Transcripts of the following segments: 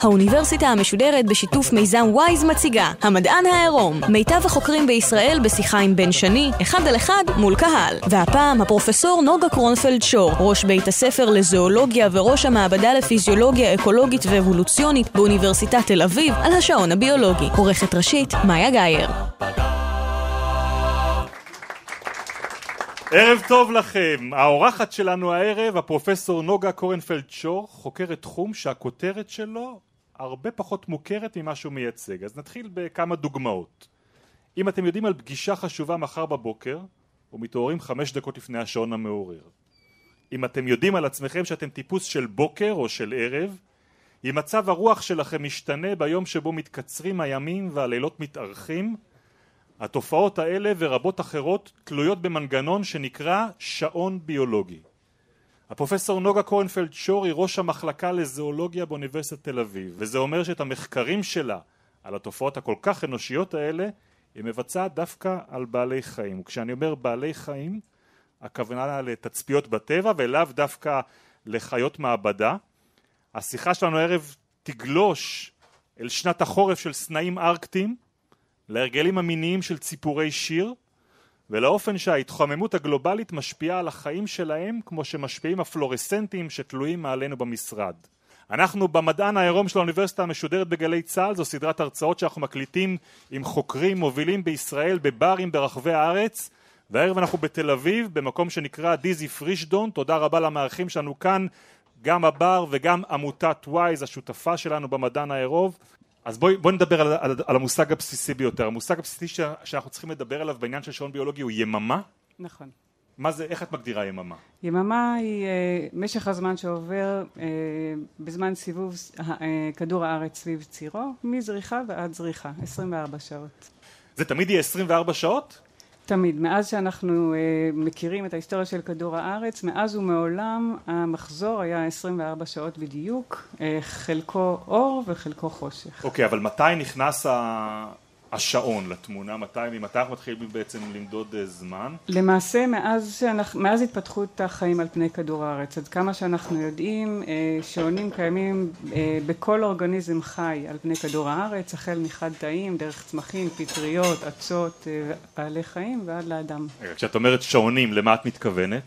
האוניברסיטה המשודרת בשיתוף מיזם וויז מציגה המדען העירום. מיטב החוקרים בישראל בשיחה עם בן שני, אחד על אחד מול קהל. והפעם הפרופסור נוגה קרונפלד שור ראש בית הספר לזואולוגיה וראש המעבדה לפיזיולוגיה אקולוגית ואבולוציונית באוניברסיטת תל אביב על השעון הביולוגי. עורכת ראשית מאיה גאייר ערב טוב לכם, האורחת שלנו הערב הפרופסור נוגה קורנפלד שור חוקרת תחום שהכותרת שלו הרבה פחות מוכרת ממה שהוא מייצג. אז נתחיל בכמה דוגמאות. אם אתם יודעים על פגישה חשובה מחר בבוקר ומתעוררים חמש דקות לפני השעון המעורר. אם אתם יודעים על עצמכם שאתם טיפוס של בוקר או של ערב אם מצב הרוח שלכם משתנה ביום שבו מתקצרים הימים והלילות מתארכים התופעות האלה ורבות אחרות תלויות במנגנון שנקרא שעון ביולוגי. הפרופסור נוגה קורנפלד שור היא ראש המחלקה לזואולוגיה באוניברסיטת תל אביב וזה אומר שאת המחקרים שלה על התופעות הכל כך אנושיות האלה היא מבצעת דווקא על בעלי חיים וכשאני אומר בעלי חיים הכוונה לתצפיות בטבע ולאו דווקא לחיות מעבדה השיחה שלנו הערב תגלוש אל שנת החורף של סנאים ארקטיים להרגלים המיניים של ציפורי שיר ולאופן שההתחממות הגלובלית משפיעה על החיים שלהם כמו שמשפיעים הפלורסנטים שתלויים מעלינו במשרד. אנחנו במדען העירום של האוניברסיטה המשודרת בגלי צה"ל זו סדרת הרצאות שאנחנו מקליטים עם חוקרים מובילים בישראל בברים ברחבי הארץ והערב אנחנו בתל אביב במקום שנקרא דיזי פרישדון תודה רבה למארחים שלנו כאן גם הבר וגם עמותת וויז השותפה שלנו במדען העירום אז בואי בוא נדבר על, על, על המושג הבסיסי ביותר. המושג הבסיסי ש, שאנחנו צריכים לדבר עליו בעניין של שעון ביולוגי הוא יממה. נכון. מה זה איך את מגדירה יממה? יממה היא uh, משך הזמן שעובר uh, בזמן סיבוב uh, כדור הארץ סביב צירו מזריחה ועד זריחה 24 שעות. זה תמיד יהיה 24 שעות? תמיד. מאז שאנחנו uh, מכירים את ההיסטוריה של כדור הארץ, מאז ומעולם המחזור היה 24 שעות בדיוק, uh, חלקו אור וחלקו חושך. אוקיי, אבל מתי נכנס ה... השעון לתמונה, מתי, ממתי אנחנו מתחילים בעצם למדוד uh, זמן? למעשה מאז, שאנחנו, מאז התפתחות החיים על פני כדור הארץ, עד כמה שאנחנו יודעים, uh, שעונים קיימים uh, בכל אורגניזם חי על פני כדור הארץ, החל מחד תאים, דרך צמחים, פטריות, אצות, בעלי חיים ועד לאדם. כשאת אומרת שעונים, למה את מתכוונת?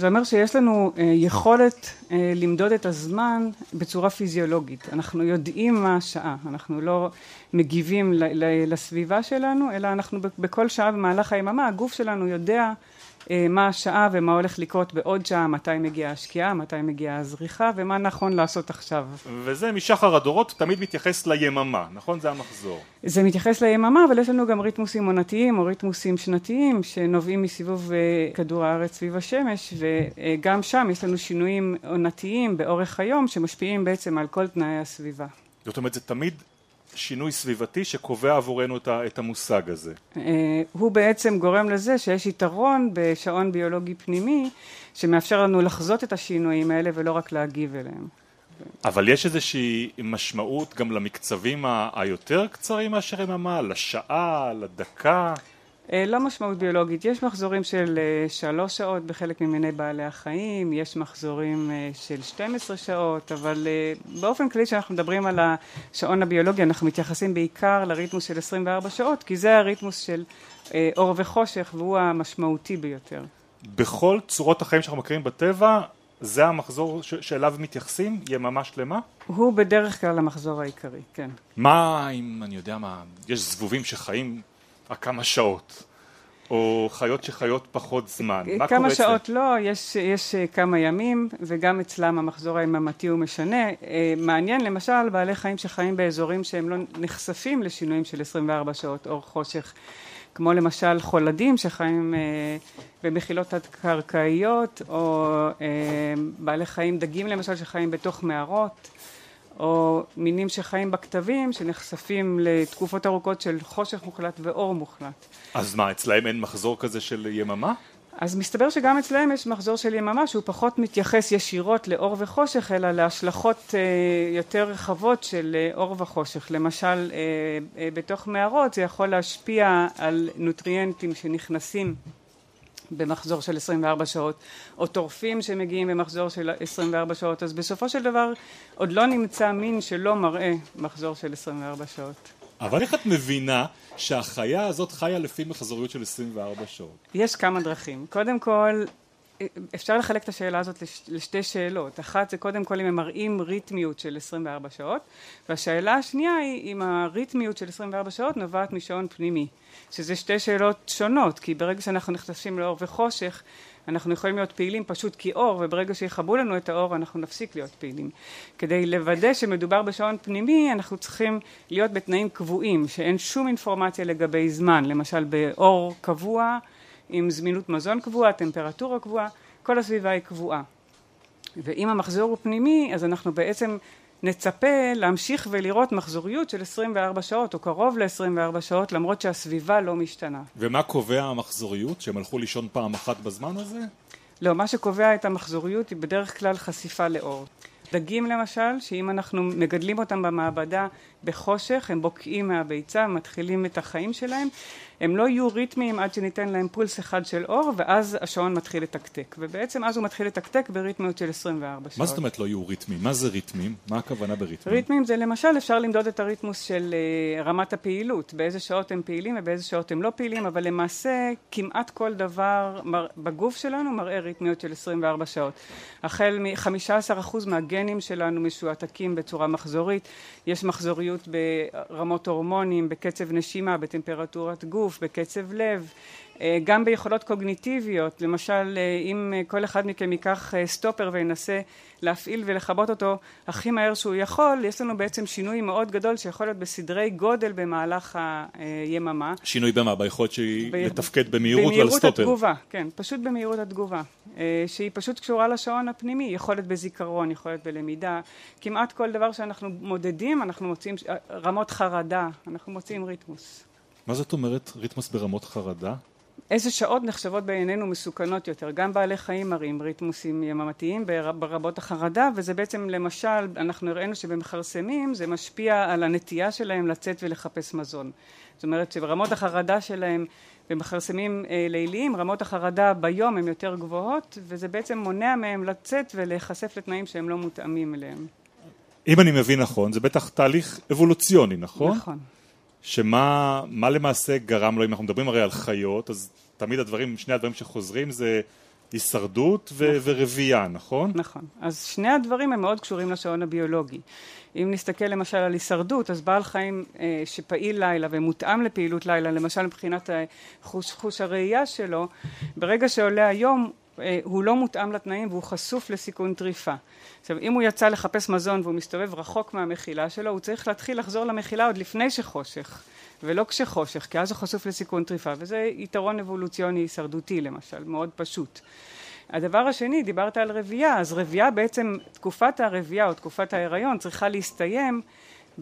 זה אומר שיש לנו אה, יכולת אה, למדוד את הזמן בצורה פיזיולוגית. אנחנו יודעים מה השעה, אנחנו לא מגיבים לסביבה שלנו, אלא אנחנו בכל שעה במהלך היממה, הגוף שלנו יודע מה השעה ומה הולך לקרות בעוד שעה, מתי מגיעה השקיעה, מתי מגיעה הזריחה ומה נכון לעשות עכשיו. וזה משחר הדורות תמיד מתייחס ליממה, נכון? זה המחזור. זה מתייחס ליממה, אבל יש לנו גם ריתמוסים עונתיים או ריתמוסים שנתיים שנובעים מסיבוב אה, כדור הארץ סביב השמש וגם שם יש לנו שינויים עונתיים באורך היום שמשפיעים בעצם על כל תנאי הסביבה. זאת אומרת זה תמיד שינוי סביבתי שקובע עבורנו את המושג הזה. אה, הוא בעצם גורם לזה שיש יתרון בשעון ביולוגי פנימי שמאפשר לנו לחזות את השינויים האלה ולא רק להגיב אליהם. אבל יש איזושהי משמעות גם למקצבים היותר קצרים מאשר יממה, לשעה, לדקה? אה, לא משמעות ביולוגית, יש מחזורים של אה, שלוש שעות בחלק ממיני בעלי החיים, יש מחזורים אה, של 12 שעות, אבל באופן כללי כשאנחנו מדברים על השעון הביולוגי אנחנו מתייחסים בעיקר לריתמוס של 24 שעות, כי זה הריתמוס של אור וחושך והוא המשמעותי ביותר. בכל צורות החיים שאנחנו מכירים בטבע זה המחזור שאליו מתייחסים? יממה שלמה? הוא בדרך כלל המחזור העיקרי, כן. מה אם, אני יודע מה, יש זבובים שחיים רק כמה שעות, או חיות שחיות פחות זמן, מה קורה אצלם? כמה שעות לא, יש, יש אה, כמה ימים, וגם אצלם המחזור היממתי הוא משנה. אה, מעניין למשל בעלי חיים שחיים באזורים שהם לא נחשפים לשינויים של 24 שעות אור חושך. כמו למשל חולדים שחיים אה, במחילות תת-קרקעיות, או אה, בעלי חיים, דגים למשל שחיים בתוך מערות. או מינים שחיים בכתבים שנחשפים לתקופות ארוכות של חושך מוחלט ואור מוחלט. אז מה, אצלהם אין מחזור כזה של יממה? אז מסתבר שגם אצלהם יש מחזור של יממה שהוא פחות מתייחס ישירות לאור וחושך אלא להשלכות יותר רחבות של אור וחושך למשל בתוך מערות זה יכול להשפיע על נוטריאנטים שנכנסים במחזור של 24 שעות או טורפים שמגיעים במחזור של 24 שעות אז בסופו של דבר עוד לא נמצא מין שלא מראה מחזור של 24 שעות אבל איך את מבינה שהחיה הזאת חיה לפי מחזוריות של 24 שעות? יש כמה דרכים. קודם כל, אפשר לחלק את השאלה הזאת לשתי שאלות. אחת זה קודם כל אם הם מראים ריתמיות של 24 שעות, והשאלה השנייה היא אם הריתמיות של 24 שעות נובעת משעון פנימי. שזה שתי שאלות שונות, כי ברגע שאנחנו נחשפים לאור וחושך אנחנו יכולים להיות פעילים פשוט כי אור וברגע שיכבו לנו את האור אנחנו נפסיק להיות פעילים. כדי לוודא שמדובר בשעון פנימי אנחנו צריכים להיות בתנאים קבועים שאין שום אינפורמציה לגבי זמן למשל באור קבוע עם זמינות מזון קבועה, טמפרטורה קבועה, כל הסביבה היא קבועה. ואם המחזור הוא פנימי אז אנחנו בעצם נצפה להמשיך ולראות מחזוריות של 24 שעות או קרוב ל-24 שעות למרות שהסביבה לא משתנה. ומה קובע המחזוריות? שהם הלכו לישון פעם אחת בזמן הזה? לא, מה שקובע את המחזוריות היא בדרך כלל חשיפה לאור. דגים למשל, שאם אנחנו מגדלים אותם במעבדה בחושך, הם בוקעים מהביצה, מתחילים את החיים שלהם, הם לא יהיו ריתמיים עד שניתן להם פולס אחד של אור, ואז השעון מתחיל לתקתק. ובעצם אז הוא מתחיל לתקתק בריתמיות של 24 שעות. מה זאת אומרת לא יהיו ריתמיים? מה זה ריתמים? מה הכוונה בריתמים? ריתמים זה למשל, אפשר למדוד את הריתמוס של uh, רמת הפעילות, באיזה שעות הם פעילים ובאיזה שעות הם לא פעילים, אבל למעשה כמעט כל דבר מר... בגוף שלנו מראה ריתמיות של 24 שעות. החל מ-15% מהגנים שלנו משועתקים בצורה מחזורית, יש מחזוריות ברמות הורמונים, בקצב נשימה, בטמפרטורת גוף, בקצב לב, גם ביכולות קוגניטיביות, למשל אם כל אחד מכם ייקח סטופר וינסה להפעיל ולכבות אותו הכי מהר שהוא יכול, יש לנו בעצם שינוי מאוד גדול שיכול להיות בסדרי גודל במהלך היממה. שינוי במה? ביכולת שהיא ב... לתפקד במהירות ועל במהירות סטופר? התגובה, כן, פשוט במהירות התגובה, שהיא פשוט קשורה לשעון הפנימי, יכולת בזיכרון, יכולת בלמידה, כמעט כל דבר שאנחנו מודדים אנחנו מוצאים רמות חרדה, אנחנו מוצאים ריתמוס. מה זאת אומרת ריתמוס ברמות חרדה? איזה שעות נחשבות בעינינו מסוכנות יותר, גם בעלי חיים מראים ריתמוסים יממתיים ברבות החרדה וזה בעצם למשל אנחנו הראינו שבמכרסמים זה משפיע על הנטייה שלהם לצאת ולחפש מזון זאת אומרת שברמות החרדה שלהם במכרסמים ליליים רמות החרדה ביום הן יותר גבוהות וזה בעצם מונע מהם לצאת ולהיחשף לתנאים שהם לא מותאמים אליהם. אם אני מבין נכון זה בטח תהליך אבולוציוני נכון? נכון שמה מה למעשה גרם לו, אם אנחנו מדברים הרי על חיות, אז תמיד הדברים, שני הדברים שחוזרים זה הישרדות ו- נכון. ורבייה, נכון? נכון. אז שני הדברים הם מאוד קשורים לשעון הביולוגי. אם נסתכל למשל על הישרדות, אז בעל חיים אה, שפעיל לילה ומותאם לפעילות לילה, למשל מבחינת חוש, חוש הראייה שלו, ברגע שעולה היום הוא לא מותאם לתנאים והוא חשוף לסיכון טריפה. עכשיו אם הוא יצא לחפש מזון והוא מסתובב רחוק מהמחילה שלו הוא צריך להתחיל לחזור למחילה עוד לפני שחושך ולא כשחושך כי אז הוא חשוף לסיכון טריפה וזה יתרון אבולוציוני הישרדותי למשל מאוד פשוט. הדבר השני דיברת על רבייה אז רבייה בעצם תקופת הרבייה או תקופת ההיריון צריכה להסתיים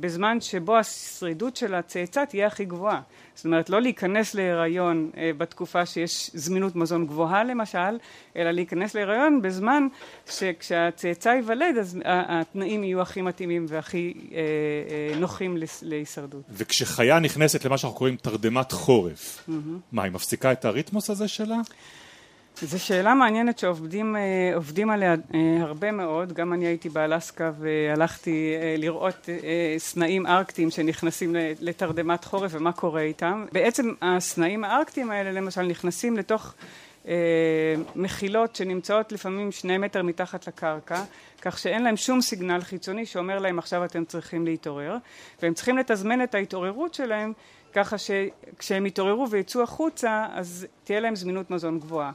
בזמן שבו השרידות של הצאצא תהיה הכי גבוהה. זאת אומרת לא להיכנס להיריון בתקופה שיש זמינות מזון גבוהה למשל, אלא להיכנס להיריון בזמן שכשהצאצא ייוולד אז התנאים יהיו הכי מתאימים והכי נוחים להישרדות. וכשחיה נכנסת למה שאנחנו קוראים תרדמת חורף, mm-hmm. מה היא מפסיקה את הריתמוס הזה שלה? זו שאלה מעניינת שעובדים עליה הרבה מאוד, גם אני הייתי באלסקה והלכתי לראות סנאים ארקטיים שנכנסים לתרדמת חורף ומה קורה איתם. בעצם הסנאים הארקטיים האלה למשל נכנסים לתוך מחילות שנמצאות לפעמים שני מטר מתחת לקרקע, כך שאין להם שום סיגנל חיצוני שאומר להם עכשיו אתם צריכים להתעורר, והם צריכים לתזמן את ההתעוררות שלהם ככה שכשהם יתעוררו ויצאו החוצה אז תהיה להם זמינות מזון גבוהה.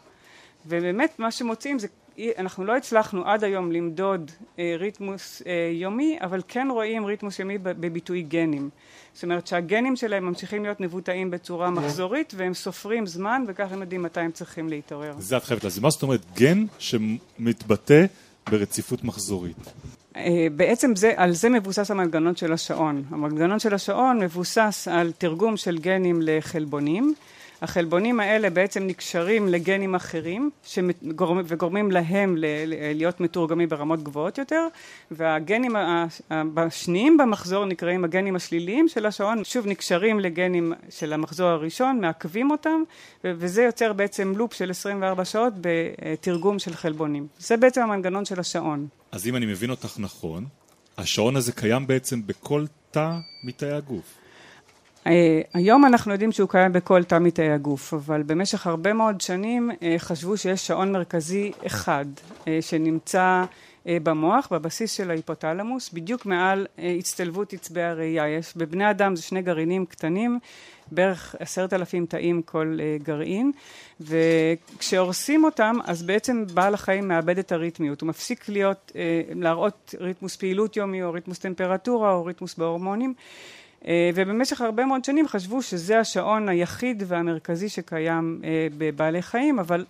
ובאמת מה שמוצאים זה אנחנו לא הצלחנו עד היום למדוד ריתמוס יומי אבל כן רואים ריתמוס יומי בביטוי גנים זאת אומרת שהגנים שלהם ממשיכים להיות מבוטאים בצורה מחזורית והם סופרים זמן וכך הם יודעים מתי הם צריכים להתעורר. זה את חייבת להסביר, מה זאת אומרת גן שמתבטא ברציפות מחזורית? בעצם זה, על זה מבוסס המנגנון של השעון. המנגנון של השעון מבוסס על תרגום של גנים לחלבונים החלבונים האלה בעצם נקשרים לגנים אחרים וגורמים להם להיות מתורגמים ברמות גבוהות יותר והגנים השניים במחזור נקראים הגנים השליליים של השעון. שוב נקשרים לגנים של המחזור הראשון מעכבים אותם וזה יוצר בעצם לופ של 24 שעות בתרגום של חלבונים. זה בעצם המנגנון של השעון. אז אם אני מבין אותך נכון השעון הזה קיים בעצם בכל תא מתאי הגוף היום אנחנו יודעים שהוא קיים בכל תא מתאי הגוף, אבל במשך הרבה מאוד שנים אה, חשבו שיש שעון מרכזי אחד אה, שנמצא במוח, בבסיס של ההיפותלמוס, בדיוק מעל הצטלבות עצבי הראייה. יש בבני אדם זה שני גרעינים קטנים, בערך עשרת אלפים תאים כל גרעין, וכשהורסים אותם אז בעצם בעל החיים מאבד את הריתמיות, הוא מפסיק להיות, להראות ריתמוס פעילות יומי או ריתמוס טמפרטורה או ריתמוס בהורמונים אה, ובמשך הרבה מאוד שנים חשבו שזה השעון היחיד והמרכזי שקיים אה, בבעלי חיים, אבל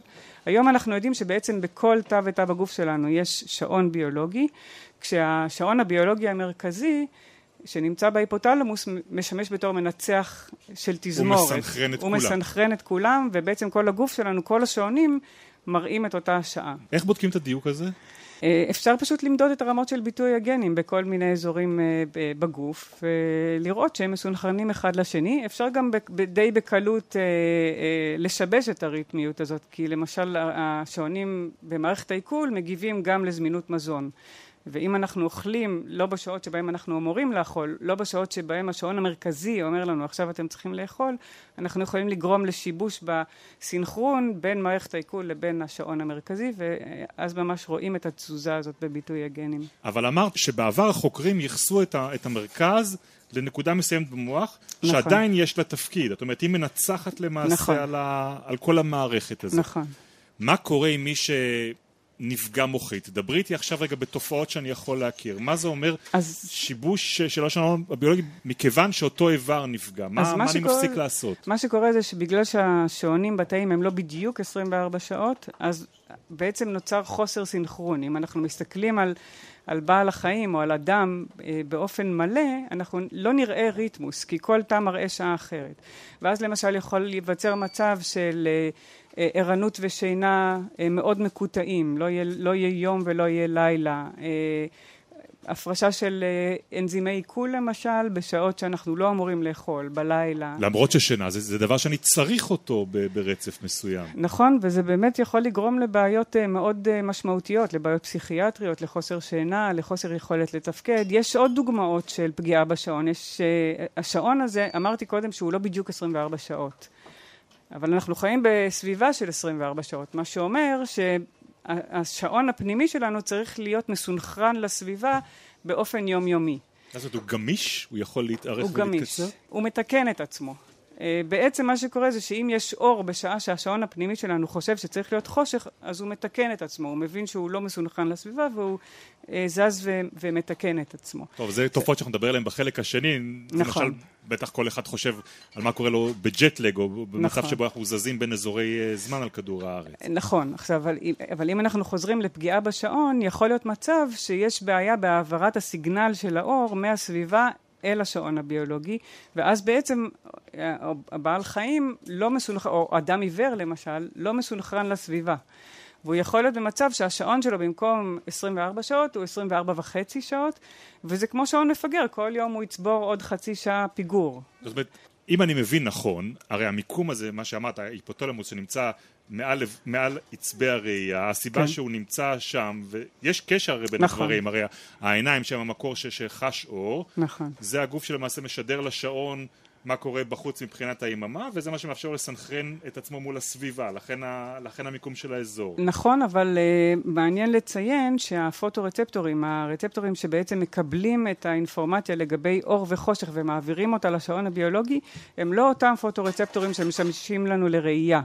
היום אנחנו יודעים שבעצם בכל תא ותא בגוף שלנו יש שעון ביולוגי, כשהשעון הביולוגי המרכזי שנמצא בהיפותלמוס משמש בתור מנצח של תזמורת. הוא מסנכרן את הוא כולם. הוא מסנכרן את כולם, ובעצם כל הגוף שלנו, כל השעונים, מראים את אותה השעה. איך בודקים את הדיוק הזה? אה, אפשר פשוט למדוד את הרמות של ביטוי הגנים בכל מיני אזורים אה, בגוף ולראות שהם מסונכרנים אחד לשני. אפשר גם די בקלות אה, לשבש את הריתמיות הזאת, כי למשל השעונים במערכת העיכול מגיבים גם לזמינות מזון. ואם אנחנו אוכלים לא בשעות שבהם אנחנו אמורים לאכול, לא בשעות שבהם השעון המרכזי אומר לנו עכשיו אתם צריכים לאכול, אנחנו יכולים לגרום לשיבוש בסינכרון בין מערכת העיכול לבין השעון המרכזי, ואז ממש רואים את התזוזה הזאת בביטוי הגנים. אבל אמרת שבעבר החוקרים ייחסו את, את המרכז לנקודה מסוימת במוח, נכון. שעדיין יש לה תפקיד. זאת אומרת, היא מנצחת למעשה נכון. על, ה, על כל המערכת הזאת. נכון. מה קורה עם מי ש... נפגע מוחית. דברי איתי עכשיו רגע בתופעות שאני יכול להכיר. מה זה אומר אז... שיבוש של השעון הביולוגי מכיוון שאותו איבר נפגע? מה, מה, מה שקורה, אני מפסיק לעשות? מה שקורה זה שבגלל שהשעונים בתאים הם לא בדיוק 24 שעות, אז בעצם נוצר חוסר סינכרון. אם אנחנו מסתכלים על... על בעל החיים או על אדם אה, באופן מלא, אנחנו לא נראה ריתמוס, כי כל תא מראה שעה אחרת. ואז למשל יכול להיווצר מצב של אה, ערנות ושינה אה, מאוד מקוטעים, לא יהיה, לא יהיה יום ולא יהיה לילה. אה, הפרשה של אנזימי עיכול למשל, בשעות שאנחנו לא אמורים לאכול, בלילה. למרות ששינה זה, זה דבר שאני צריך אותו ברצף מסוים. נכון, וזה באמת יכול לגרום לבעיות מאוד משמעותיות, לבעיות פסיכיאטריות, לחוסר שינה, לחוסר יכולת לתפקד. יש עוד דוגמאות של פגיעה בשעון. יש, השעון הזה, אמרתי קודם שהוא לא בדיוק 24 שעות. אבל אנחנו חיים בסביבה של 24 שעות, מה שאומר שהשעון הפנימי שלנו צריך להיות מסונכרן לסביבה באופן יומיומי. אז הוא גמיש? הוא יכול להתארך ולהתקצר? הוא גמיש, הוא מתקן את עצמו. אה, בעצם מה שקורה זה שאם יש אור בשעה שהשעון הפנימי שלנו חושב שצריך להיות חושך, אז הוא מתקן את עצמו, הוא מבין שהוא לא מסונכרן לסביבה והוא אה, זז ו- ומתקן את עצמו. טוב, זה תופעות שאנחנו נדבר עליהן בחלק השני. נכון. למשל, בטח כל אחד חושב על מה קורה לו בג'טלג, או במצב נכון. שבו אנחנו זזים בין אזורי אה, זמן על כדור הארץ. נכון, עכשיו, אבל, אבל אם אנחנו חוזרים לפגיעה בשעון, יכול להיות מצב שיש בעיה בהעברת הסיגנל של האור מהסביבה אל השעון הביולוגי, ואז בעצם אה, הבעל חיים לא מסונכרן, או אדם עיוור למשל, לא מסונכרן לסביבה. והוא יכול להיות במצב שהשעון שלו במקום 24 שעות הוא 24 וחצי שעות, וזה כמו שעון מפגר, כל יום הוא יצבור עוד חצי שעה פיגור. זאת אומרת, אם אני מבין נכון, הרי המיקום הזה, מה שאמרת, ההיפותולמוס שנמצא מעל, מעל עצבי הראייה, הסיבה כן. שהוא נמצא שם, ויש קשר הרי בין נכון. הדברים, הרי העיניים שהם המקור שחש אור, נכון. זה הגוף שלמעשה משדר לשעון מה קורה בחוץ מבחינת היממה, וזה מה שמאפשר לסנכרן את עצמו מול הסביבה, לכן, ה, לכן המיקום של האזור. נכון, אבל uh, מעניין לציין שהפוטורצפטורים, הרצפטורים שבעצם מקבלים את האינפורמציה לגבי אור וחושך ומעבירים אותה לשעון הביולוגי, הם לא אותם פוטורצפטורים שמשמשים לנו לראייה.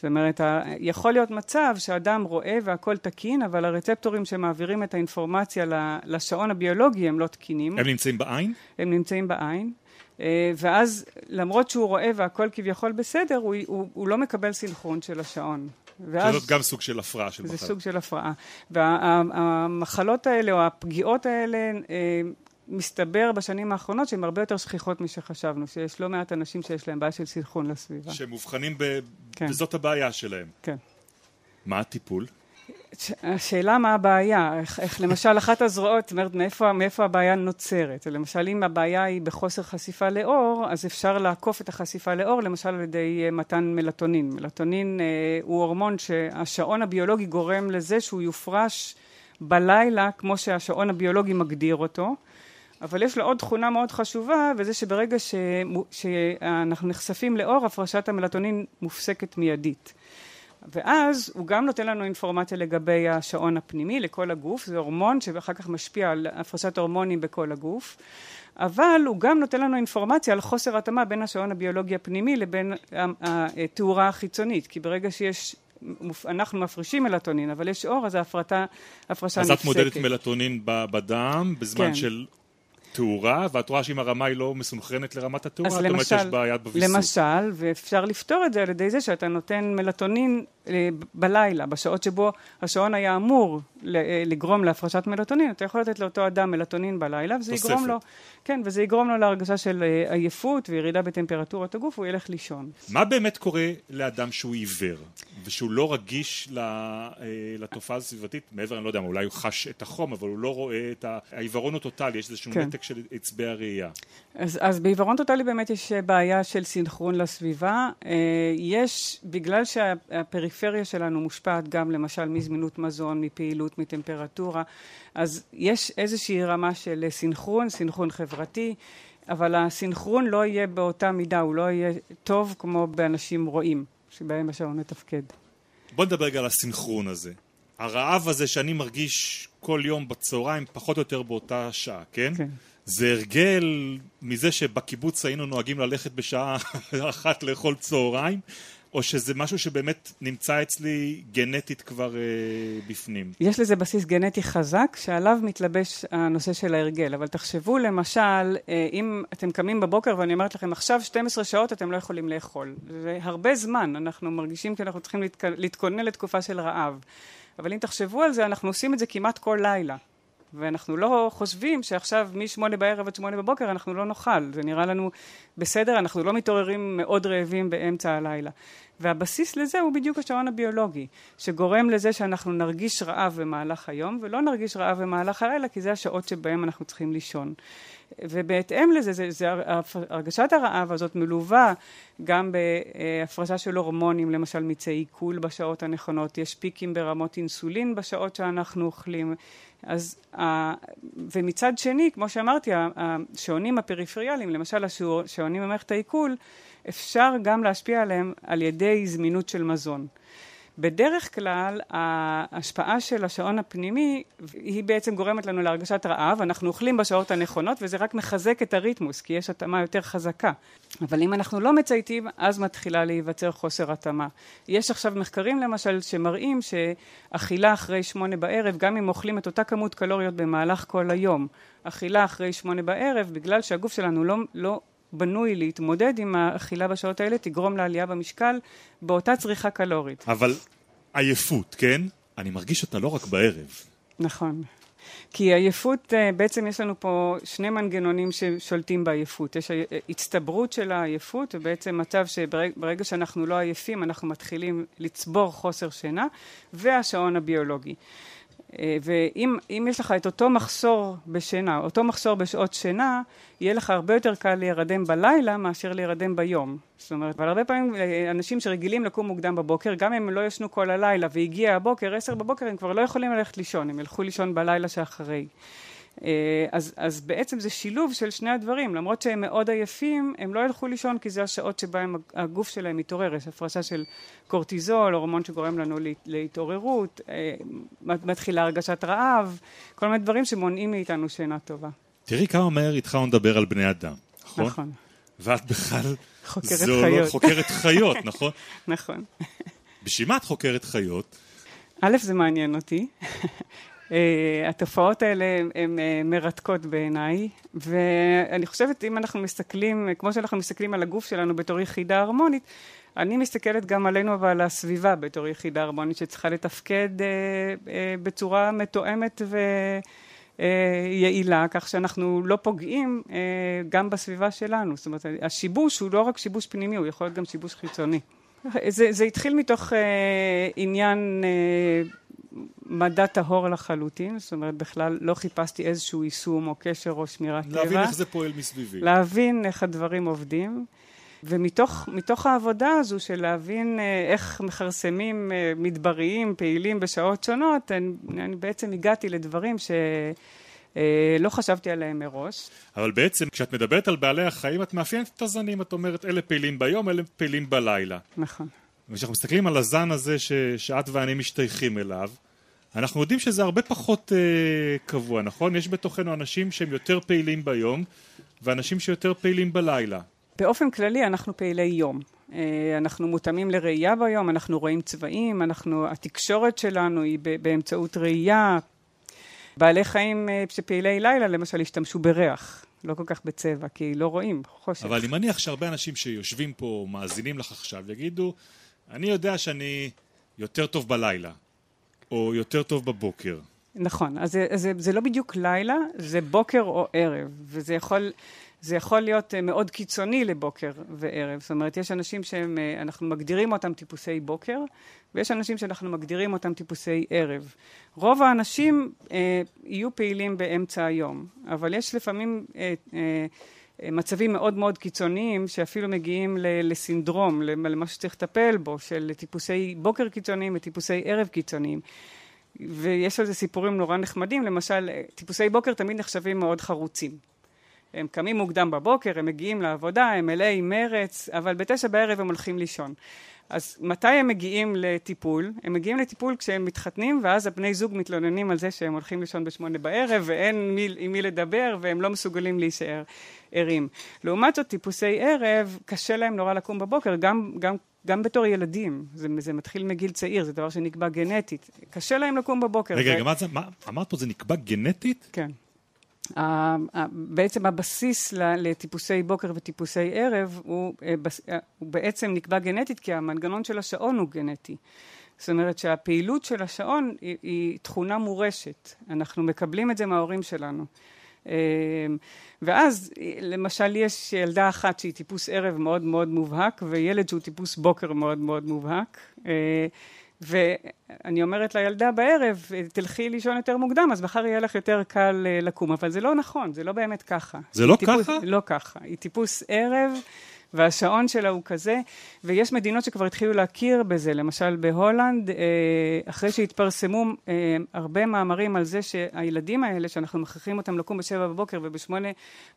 זאת אומרת, יכול להיות מצב שאדם רואה והכל תקין, אבל הרצפטורים שמעבירים את האינפורמציה לשעון הביולוגי הם לא תקינים. הם נמצאים בעין? הם נמצאים בעין. אה, ואז למרות שהוא רואה והכל כביכול בסדר, הוא, הוא, הוא לא מקבל סינכרון של השעון. ואז... זאת גם סוג של הפרעה של מחלה. זה סוג של הפרעה. והמחלות האלה או הפגיעות האלה אה, מסתבר בשנים האחרונות שהן הרבה יותר שכיחות משחשבנו, שיש לא מעט אנשים שיש להם בעיה של סנכרון לסביבה. שמאובחנים ב... כן. וזאת הבעיה שלהם. כן. מה הטיפול? השאלה מה הבעיה, איך, איך למשל אחת הזרועות, זאת אומרת מאיפה, מאיפה הבעיה נוצרת, למשל אם הבעיה היא בחוסר חשיפה לאור, אז אפשר לעקוף את החשיפה לאור למשל על ידי אה, מתן מלטונין. מלטונין אה, הוא הורמון שהשעון הביולוגי גורם לזה שהוא יופרש בלילה כמו שהשעון הביולוגי מגדיר אותו, אבל יש לו עוד תכונה מאוד חשובה וזה שברגע ש... שאנחנו נחשפים לאור הפרשת המלטונין מופסקת מיידית. ואז הוא גם נותן לנו אינפורמציה לגבי השעון הפנימי לכל הגוף, זה הורמון שאחר כך משפיע על הפרשת הורמונים בכל הגוף, אבל הוא גם נותן לנו אינפורמציה על חוסר התאמה בין השעון הביולוגי הפנימי לבין התאורה החיצונית, כי ברגע שיש אנחנו מפרישים מלטונין, אבל יש אור, אז ההפרטה, הפרשה נפסקת. אז את מודדת מלטונין בדם בזמן כן. של תאורה, ואת רואה שאם הרמה היא לא מסונכרנת לרמת התאורה, זאת אומרת שיש בעיה בוויסות. למשל, ואפשר לפתור את זה על ידי זה שאתה נותן מלטונין אה, בלילה, בשעות שבו השעון היה אמור אה, לגרום להפרשת מלטונין, אתה יכול לתת לאותו אדם מלטונין בלילה, וזה תוספת. יגרום לו, כן, וזה יגרום לו להרגשה של אה, עייפות וירידה בטמפרטורת הגוף, הוא ילך לישון. מה באמת קורה לאדם שהוא עיוור, ושהוא לא רגיש לתופעה הסביבתית, מעבר, אני לא יודע, אולי הוא חש את החום, אבל הוא לא רואה את העיוורון הוא טוטאלי, יש איזשהו כן. נתק של עצבי הראייה. אז, אז בעיוורון טוטאלי באמת יש בעיה של סינכרון לסביבה. יש, בגלל שהפריפריה שלנו מושפעת גם למשל מזמינות מזון, מפעילות, מטמפרטורה, אז יש איזושהי רמה של סינכרון, סינכרון חברתי, אבל הסינכרון לא יהיה באותה מידה, הוא לא יהיה טוב כמו באנשים רואים, שבהם השעון מתפקד. בוא נדבר רגע על הסינכרון הזה. הרעב הזה שאני מרגיש כל יום בצהריים, פחות או יותר באותה שעה, כן? כן. זה הרגל מזה שבקיבוץ היינו נוהגים ללכת בשעה אחת לאכול צהריים, או שזה משהו שבאמת נמצא אצלי גנטית כבר אה, בפנים? יש לזה בסיס גנטי חזק, שעליו מתלבש הנושא של ההרגל. אבל תחשבו למשל, אה, אם אתם קמים בבוקר ואני אומרת לכם, עכשיו 12 שעות אתם לא יכולים לאכול. זה הרבה זמן, אנחנו מרגישים שאנחנו צריכים להתכ... להתכונן לתקופה של רעב. אבל אם תחשבו על זה, אנחנו עושים את זה כמעט כל לילה. ואנחנו לא חושבים שעכשיו משמונה בערב עד שמונה בבוקר אנחנו לא נאכל, זה נראה לנו בסדר, אנחנו לא מתעוררים מאוד רעבים באמצע הלילה. והבסיס לזה הוא בדיוק השעון הביולוגי, שגורם לזה שאנחנו נרגיש רעב במהלך היום ולא נרגיש רעב במהלך הלילה, כי זה השעות שבהם אנחנו צריכים לישון. ובהתאם לזה, זה, זה, הרגשת הרעב הזאת מלווה גם בהפרשה של הורמונים, למשל מיצי עיכול בשעות הנכונות, יש פיקים ברמות אינסולין בשעות שאנחנו אוכלים, אז, ומצד שני, כמו שאמרתי, השעונים הפריפריאליים, למשל השעונים במערכת העיכול, אפשר גם להשפיע עליהם על ידי זמינות של מזון. בדרך כלל ההשפעה של השעון הפנימי היא בעצם גורמת לנו להרגשת רעב, אנחנו אוכלים בשעות הנכונות וזה רק מחזק את הריתמוס כי יש התאמה יותר חזקה. אבל אם אנחנו לא מצייתים אז מתחילה להיווצר חוסר התאמה. יש עכשיו מחקרים למשל שמראים שאכילה אחרי שמונה בערב גם אם אוכלים את אותה כמות קלוריות במהלך כל היום, אכילה אחרי שמונה בערב בגלל שהגוף שלנו לא, לא בנוי להתמודד עם האכילה בשעות האלה תגרום לעלייה במשקל באותה צריכה קלורית. אבל עייפות, כן? אני מרגיש אותה לא רק בערב. נכון. כי עייפות, אה, בעצם יש לנו פה שני מנגנונים ששולטים בעייפות. יש הצטברות של העייפות, ובעצם מצב שברגע שאנחנו לא עייפים, אנחנו מתחילים לצבור חוסר שינה, והשעון הביולוגי. אה, ואם יש לך את אותו מחסור בשינה, אותו מחסור בשעות שינה, יהיה לך הרבה יותר קל להירדם בלילה מאשר להירדם ביום. זאת אומרת, אבל הרבה פעמים אה, אנשים שרגילים לקום מוקדם בבוקר, גם אם הם לא ישנו כל הלילה והגיע הבוקר, עשר בבוקר, הם כבר לא יכולים ללכת לישון, הם ילכו לישון בלילה שאחרי. אה, אז, אז בעצם זה שילוב של שני הדברים, למרות שהם מאוד עייפים, הם לא ילכו לישון כי זה השעות שבהם הגוף שלהם מתעורר, יש הפרשה של קורטיזול, הורמון שגורם לנו להתעוררות, אה, מתחילה הרגשת רעב, כל מיני דברים שמונעים מאיתנו שינה טובה. תראי כמה מהר התחלנו לדבר על בני אדם, נכון? נכון. ואת בכלל חוקרת חיות. לא חוקרת חיות, נכון? נכון. בשביל מה את חוקרת חיות? א', זה מעניין אותי. אה, התופעות האלה הן אה, מרתקות בעיניי, ואני חושבת אם אנחנו מסתכלים, כמו שאנחנו מסתכלים על הגוף שלנו בתור יחידה הרמונית, אני מסתכלת גם עלינו ועל הסביבה בתור יחידה הרמונית שצריכה לתפקד אה, בצורה מתואמת ו... יעילה, כך שאנחנו לא פוגעים גם בסביבה שלנו. זאת אומרת, השיבוש הוא לא רק שיבוש פנימי, הוא יכול להיות גם שיבוש חיצוני. זה, זה התחיל מתוך עניין מדע טהור לחלוטין, זאת אומרת בכלל לא חיפשתי איזשהו יישום או קשר או שמירת טבע. להבין איך זה פועל מסביבי. להבין איך הדברים עובדים. ומתוך העבודה הזו של להבין אה, איך מכרסמים אה, מדבריים פעילים בשעות שונות, אני, אני בעצם הגעתי לדברים ש... אה, לא חשבתי עליהם מראש. אבל בעצם כשאת מדברת על בעלי החיים את מאפיינת את הזנים, את אומרת אלה פעילים ביום, אלה פעילים בלילה. נכון. וכשאנחנו מסתכלים על הזן הזה ש... שאת ואני משתייכים אליו, אנחנו יודעים שזה הרבה פחות אה, קבוע, נכון? יש בתוכנו אנשים שהם יותר פעילים ביום ואנשים שיותר פעילים בלילה. באופן כללי אנחנו פעילי יום. אה, אנחנו מותאמים לראייה ביום, אנחנו רואים צבעים, אנחנו, התקשורת שלנו היא באמצעות ראייה. בעלי חיים אה, שפעילי לילה למשל השתמשו בריח, לא כל כך בצבע, כי לא רואים, חושך. אבל אני מניח שהרבה אנשים שיושבים פה, מאזינים לך עכשיו, יגידו, אני יודע שאני יותר טוב בלילה, או יותר טוב בבוקר. נכון, אז זה, זה, זה לא בדיוק לילה, זה בוקר או ערב, וזה יכול, זה יכול להיות אה, מאוד קיצוני לבוקר וערב. זאת אומרת, יש אנשים שאנחנו אה, מגדירים אותם טיפוסי בוקר, ויש אנשים שאנחנו מגדירים אותם טיפוסי ערב. רוב האנשים אה, יהיו פעילים באמצע היום, אבל יש לפעמים אה, אה, מצבים מאוד מאוד קיצוניים שאפילו מגיעים לסינדרום, למה שצריך לטפל בו, של טיפוסי בוקר קיצוניים וטיפוסי ערב קיצוניים. ויש על זה סיפורים נורא נחמדים, למשל טיפוסי בוקר תמיד נחשבים מאוד חרוצים. הם קמים מוקדם בבוקר, הם מגיעים לעבודה, הם מלאי מרץ, אבל בתשע בערב הם הולכים לישון. אז מתי הם מגיעים לטיפול? הם מגיעים לטיפול כשהם מתחתנים ואז הבני זוג מתלוננים על זה שהם הולכים לישון בשמונה בערב ואין מי, עם מי לדבר והם לא מסוגלים להישאר ערים. לעומת זאת טיפוסי ערב קשה להם נורא לקום בבוקר גם, גם, גם בתור ילדים, זה, זה מתחיל מגיל צעיר, זה דבר שנקבע גנטית, קשה להם לקום בבוקר. רגע, רגע, ו... מה, אמרת פה זה נקבע גנטית? כן. בעצם הבסיס לטיפוסי בוקר וטיפוסי ערב הוא, אה, אה, הוא בעצם נקבע גנטית כי המנגנון של השעון הוא גנטי. זאת אומרת שהפעילות של השעון היא, היא תכונה מורשת, אנחנו מקבלים את זה מההורים שלנו. אה, ואז למשל יש ילדה אחת שהיא טיפוס ערב מאוד מאוד מובהק וילד שהוא טיפוס בוקר מאוד מאוד מובהק ואני אומרת לילדה בערב, תלכי לישון יותר מוקדם, אז מחר יהיה לך יותר קל אה, לקום. אבל זה לא נכון, זה לא באמת ככה. זה לא טיפוס, ככה? לא ככה. היא טיפוס ערב. והשעון שלה הוא כזה, ויש מדינות שכבר התחילו להכיר בזה, למשל בהולנד, אה, אחרי שהתפרסמו אה, הרבה מאמרים על זה שהילדים האלה, שאנחנו מכריחים אותם לקום בשבע בבוקר ובשמונה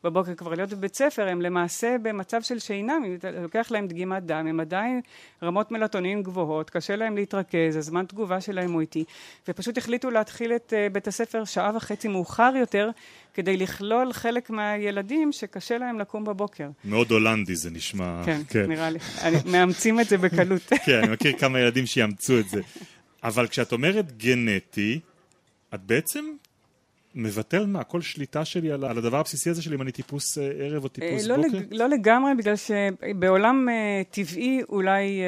בבוקר כבר להיות בבית ספר, הם למעשה במצב של שינה, לוקח להם דגימת דם, הם עדיין רמות מלטונין גבוהות, קשה להם להתרכז, הזמן תגובה שלהם הוא איטי, ופשוט החליטו להתחיל את אה, בית הספר שעה וחצי מאוחר יותר, כדי לכלול חלק מהילדים שקשה להם לקום בבוקר. מאוד הולנדי זה נשמע. כן, כן. נראה לי. אני, מאמצים את זה בקלות. כן, אני מכיר כמה ילדים שיאמצו את זה. אבל כשאת אומרת גנטי, את בעצם מבטל מה, כל שליטה שלי על, על הדבר הבסיסי הזה של אם אני טיפוס אה, ערב או טיפוס לא בוקר? לג, לא לגמרי, בגלל שבעולם uh, טבעי אולי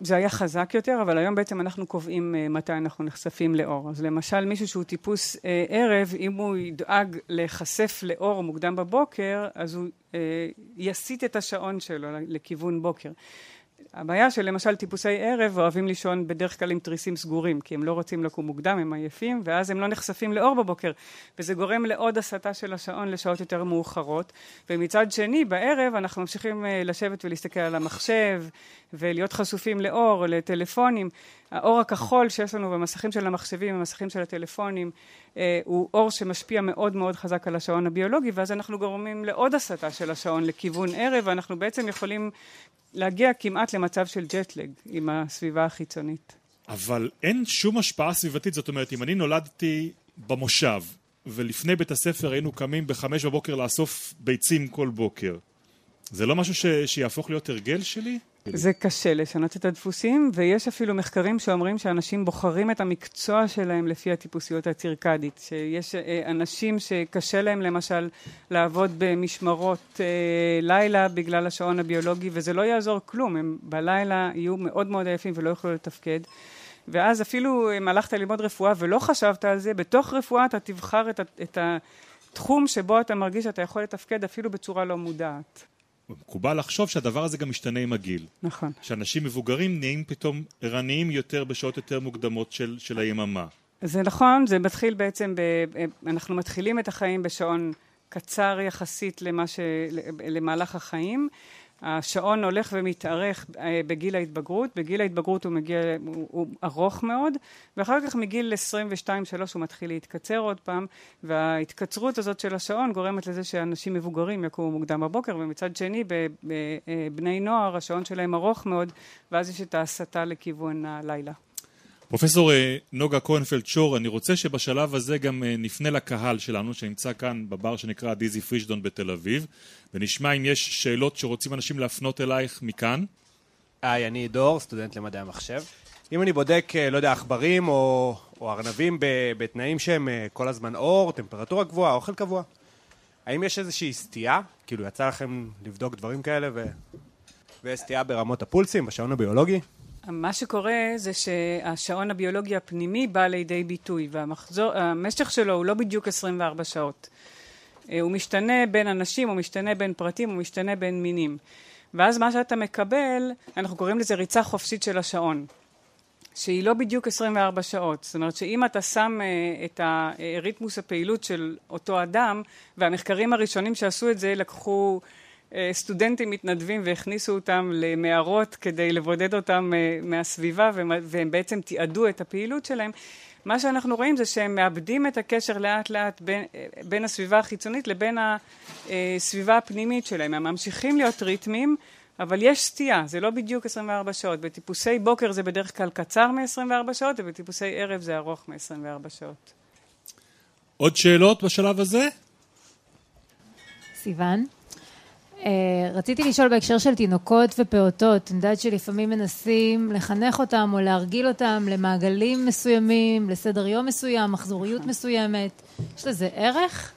זה היה חזק יותר, אבל היום בעצם אנחנו קובעים מתי אנחנו נחשפים לאור. אז למשל מישהו שהוא טיפוס ערב, אם הוא ידאג להיחשף לאור מוקדם בבוקר, אז הוא יסיט את השעון שלו לכיוון בוקר. הבעיה שלמשל טיפוסי ערב אוהבים לישון בדרך כלל עם תריסים סגורים, כי הם לא רוצים לקום מוקדם, הם עייפים, ואז הם לא נחשפים לאור בבוקר, וזה גורם לעוד הסטה של השעון לשעות יותר מאוחרות. ומצד שני, בערב אנחנו ממשיכים אה, לשבת ולהסתכל על המחשב, ולהיות חשופים לאור, לטלפונים. האור הכחול שיש לנו במסכים של המחשבים, במסכים של הטלפונים, אה, הוא אור שמשפיע מאוד מאוד חזק על השעון הביולוגי, ואז אנחנו גורמים לעוד הסטה של השעון לכיוון ערב, ואנחנו בעצם יכולים להגיע כמעט למצב של ג'טלג עם הסביבה החיצונית. אבל אין שום השפעה סביבתית, זאת אומרת, אם אני נולדתי במושב, ולפני בית הספר היינו קמים בחמש בבוקר לאסוף ביצים כל בוקר, זה לא משהו ש... שיהפוך להיות הרגל שלי? זה קשה לשנות את הדפוסים, ויש אפילו מחקרים שאומרים שאנשים בוחרים את המקצוע שלהם לפי הטיפוסיות הצירקדית. שיש אה, אנשים שקשה להם למשל לעבוד במשמרות אה, לילה בגלל השעון הביולוגי, וזה לא יעזור כלום, הם בלילה יהיו מאוד מאוד עייפים ולא יוכלו לתפקד. ואז אפילו אם הלכת ללמוד רפואה ולא חשבת על זה, בתוך רפואה אתה תבחר את, את התחום שבו אתה מרגיש שאתה יכול לתפקד אפילו בצורה לא מודעת. מקובל לחשוב שהדבר הזה גם משתנה עם הגיל. נכון. שאנשים מבוגרים נהיים פתאום ערניים יותר בשעות יותר מוקדמות של, של היממה. זה נכון, זה מתחיל בעצם, ב, אנחנו מתחילים את החיים בשעון קצר יחסית למה ש, למהלך החיים. השעון הולך ומתארך אה, בגיל ההתבגרות, בגיל ההתבגרות הוא מגיע, הוא, הוא ארוך מאוד, ואחר כך מגיל 22-3 הוא מתחיל להתקצר עוד פעם, וההתקצרות הזאת של השעון גורמת לזה שאנשים מבוגרים יקומו מוקדם בבוקר, ומצד שני בבני נוער השעון שלהם ארוך מאוד, ואז יש את ההסתה לכיוון הלילה. פרופסור אה, נוגה כהנפלד שור, אני רוצה שבשלב הזה גם אה, נפנה לקהל שלנו שנמצא כאן בבר שנקרא דיזי פרישדון בתל אביב ונשמע אם יש שאלות שרוצים אנשים להפנות אלייך מכאן. היי, אני דור, סטודנט למדעי המחשב. אם אני בודק, אה, לא יודע, עכברים או, או ארנבים בתנאים שהם כל הזמן אור, טמפרטורה גבוהה, אוכל קבוע, האם יש איזושהי סטייה? כאילו, יצא לכם לבדוק דברים כאלה ו... ויש סטייה ברמות הפולסים, בשעון הביולוגי? מה שקורה זה שהשעון הביולוגי הפנימי בא לידי ביטוי והמשך שלו הוא לא בדיוק 24 שעות. אה, הוא משתנה בין אנשים, הוא משתנה בין פרטים, הוא משתנה בין מינים. ואז מה שאתה מקבל, אנחנו קוראים לזה ריצה חופשית של השעון. שהיא לא בדיוק 24 שעות. זאת אומרת שאם אתה שם uh, את הריתמוס הפעילות של אותו אדם, והמחקרים הראשונים שעשו את זה לקחו אה, סטודנטים מתנדבים והכניסו אותם למערות כדי לבודד אותם אה, מהסביבה והם בעצם תיעדו את הפעילות שלהם. מה שאנחנו רואים זה שהם מאבדים את הקשר לאט לאט בין, אה, בין הסביבה החיצונית לבין הסביבה הפנימית שלהם. הם ממשיכים להיות ריתמים, אבל יש סטייה, זה לא בדיוק 24 שעות. בטיפוסי בוקר זה בדרך כלל קצר מ-24 שעות, ובטיפוסי ערב זה ארוך מ-24 שעות. עוד שאלות בשלב הזה? סיוון? Uh, רציתי לשאול בהקשר של תינוקות ופעוטות, אני יודעת שלפעמים מנסים לחנך אותם או להרגיל אותם למעגלים מסוימים, לסדר יום מסוים, מחזוריות מסוימת, יש לזה ערך?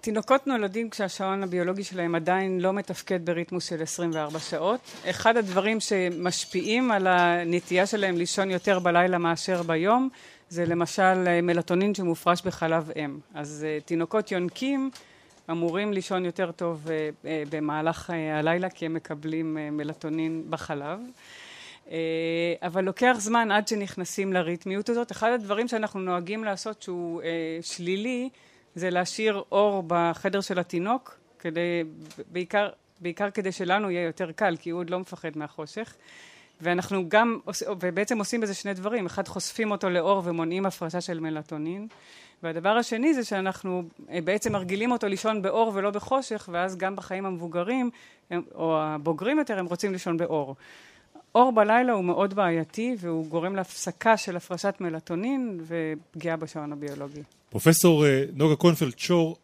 תינוקות נולדים כשהשעון הביולוגי שלהם עדיין לא מתפקד בריתמוס של 24 שעות. אחד הדברים שמשפיעים על הנטייה שלהם לישון יותר בלילה מאשר ביום זה למשל מלטונין שמופרש בחלב אם. אז uh, תינוקות יונקים אמורים לישון יותר טוב אה, אה, במהלך אה, הלילה כי הם מקבלים מלטונין בחלב. אבל לוקח זמן עד שנכנסים לריתמיות הזאת. אחד הדברים שאנחנו נוהגים לעשות שהוא שלילי זה להשאיר אור בחדר של התינוק, כדי, בעיקר, בעיקר כדי שלנו יהיה יותר קל, כי הוא עוד לא מפחד מהחושך. ואנחנו גם, ובעצם עושים בזה שני דברים, אחד חושפים אותו לאור ומונעים הפרשה של מלטונין, והדבר השני זה שאנחנו אה, בעצם מרגילים אותו לישון באור ולא בחושך, ואז גם בחיים המבוגרים, או הבוגרים יותר, הם רוצים לישון באור. אור בלילה הוא מאוד בעייתי, והוא גורם להפסקה של הפרשת מלטונין ופגיעה בשעון הביולוגי. פרופסור אה, נוגה קונפלד שור,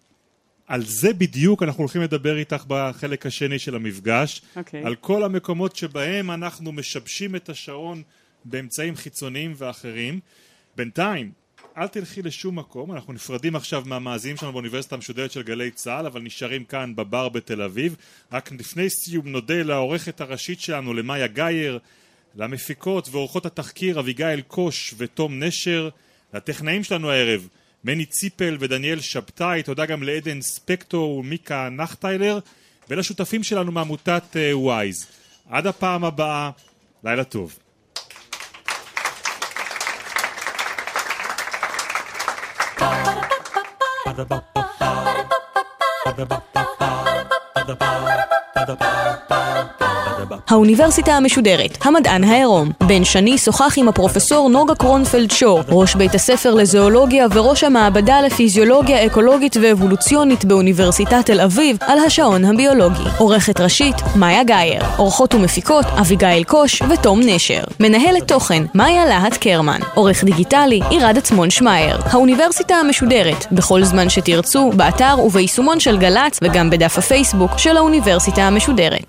על זה בדיוק אנחנו הולכים לדבר איתך בחלק השני של המפגש. Okay. אוקיי. על כל המקומות שבהם אנחנו משבשים את השעון באמצעים חיצוניים ואחרים. בינתיים, אל תלכי לשום מקום, אנחנו נפרדים עכשיו מהמאזינים שלנו באוניברסיטה המשודרת של גלי צה"ל, אבל נשארים כאן בבר בתל אביב. רק לפני סיום נודה לעורכת הראשית שלנו, למאיה גייר, למפיקות ועורכות התחקיר אביגיל קוש ותום נשר, לטכנאים שלנו הערב, מני ציפל ודניאל שבתאי, תודה גם לעדן ספקטור ומיקה נחטיילר, ולשותפים שלנו מעמותת וויז. עד הפעם הבאה, לילה טוב. האוניברסיטה המשודרת, המדען העירום. בן שני שוחח עם הפרופסור נוגה קרונפלד שור, ראש בית הספר לזואולוגיה וראש המעבדה לפיזיולוגיה אקולוגית ואבולוציונית באוניברסיטת תל אביב, על השעון הביולוגי. עורכת ראשית, מאיה גאייר. עורכות ומפיקות, אביגיל קוש ותום נשר. מנהלת תוכן, מאיה להט קרמן. עורך דיגיטלי, עירד עצמון שמייר. האוניברסיטה המשודרת, בכל זמן שתרצו, באתר וביישומון של גל"צ וגם בדף הפייסבוק של האוניברסיטה המשודרת.